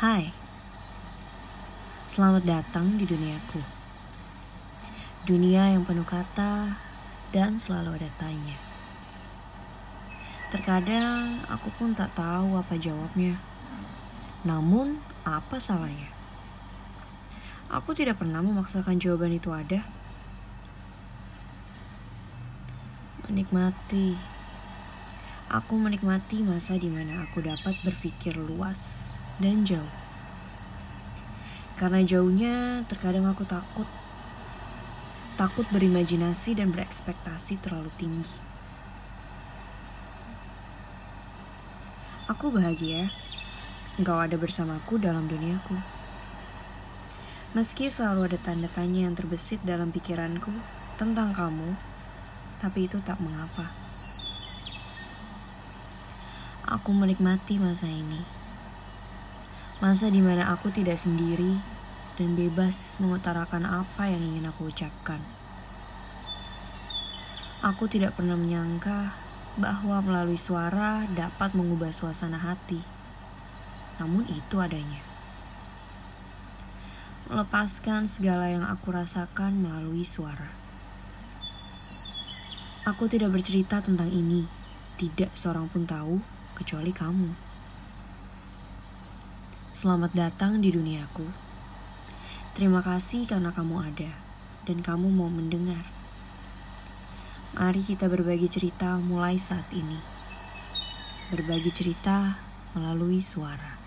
Hai, selamat datang di duniaku. Dunia yang penuh kata dan selalu ada tanya. Terkadang aku pun tak tahu apa jawabnya. Namun, apa salahnya? Aku tidak pernah memaksakan jawaban itu ada. Menikmati. Aku menikmati masa di mana aku dapat berpikir luas dan jauh. Karena jauhnya, terkadang aku takut. Takut berimajinasi dan berekspektasi terlalu tinggi. Aku bahagia engkau ada bersamaku dalam duniaku. Meski selalu ada tanda tanya yang terbesit dalam pikiranku tentang kamu, tapi itu tak mengapa. Aku menikmati masa ini Masa di mana aku tidak sendiri dan bebas mengutarakan apa yang ingin aku ucapkan. Aku tidak pernah menyangka bahwa melalui suara dapat mengubah suasana hati. Namun itu adanya. Melepaskan segala yang aku rasakan melalui suara. Aku tidak bercerita tentang ini. Tidak seorang pun tahu kecuali kamu. Selamat datang di duniaku. Terima kasih karena kamu ada dan kamu mau mendengar. Mari kita berbagi cerita mulai saat ini. Berbagi cerita melalui suara.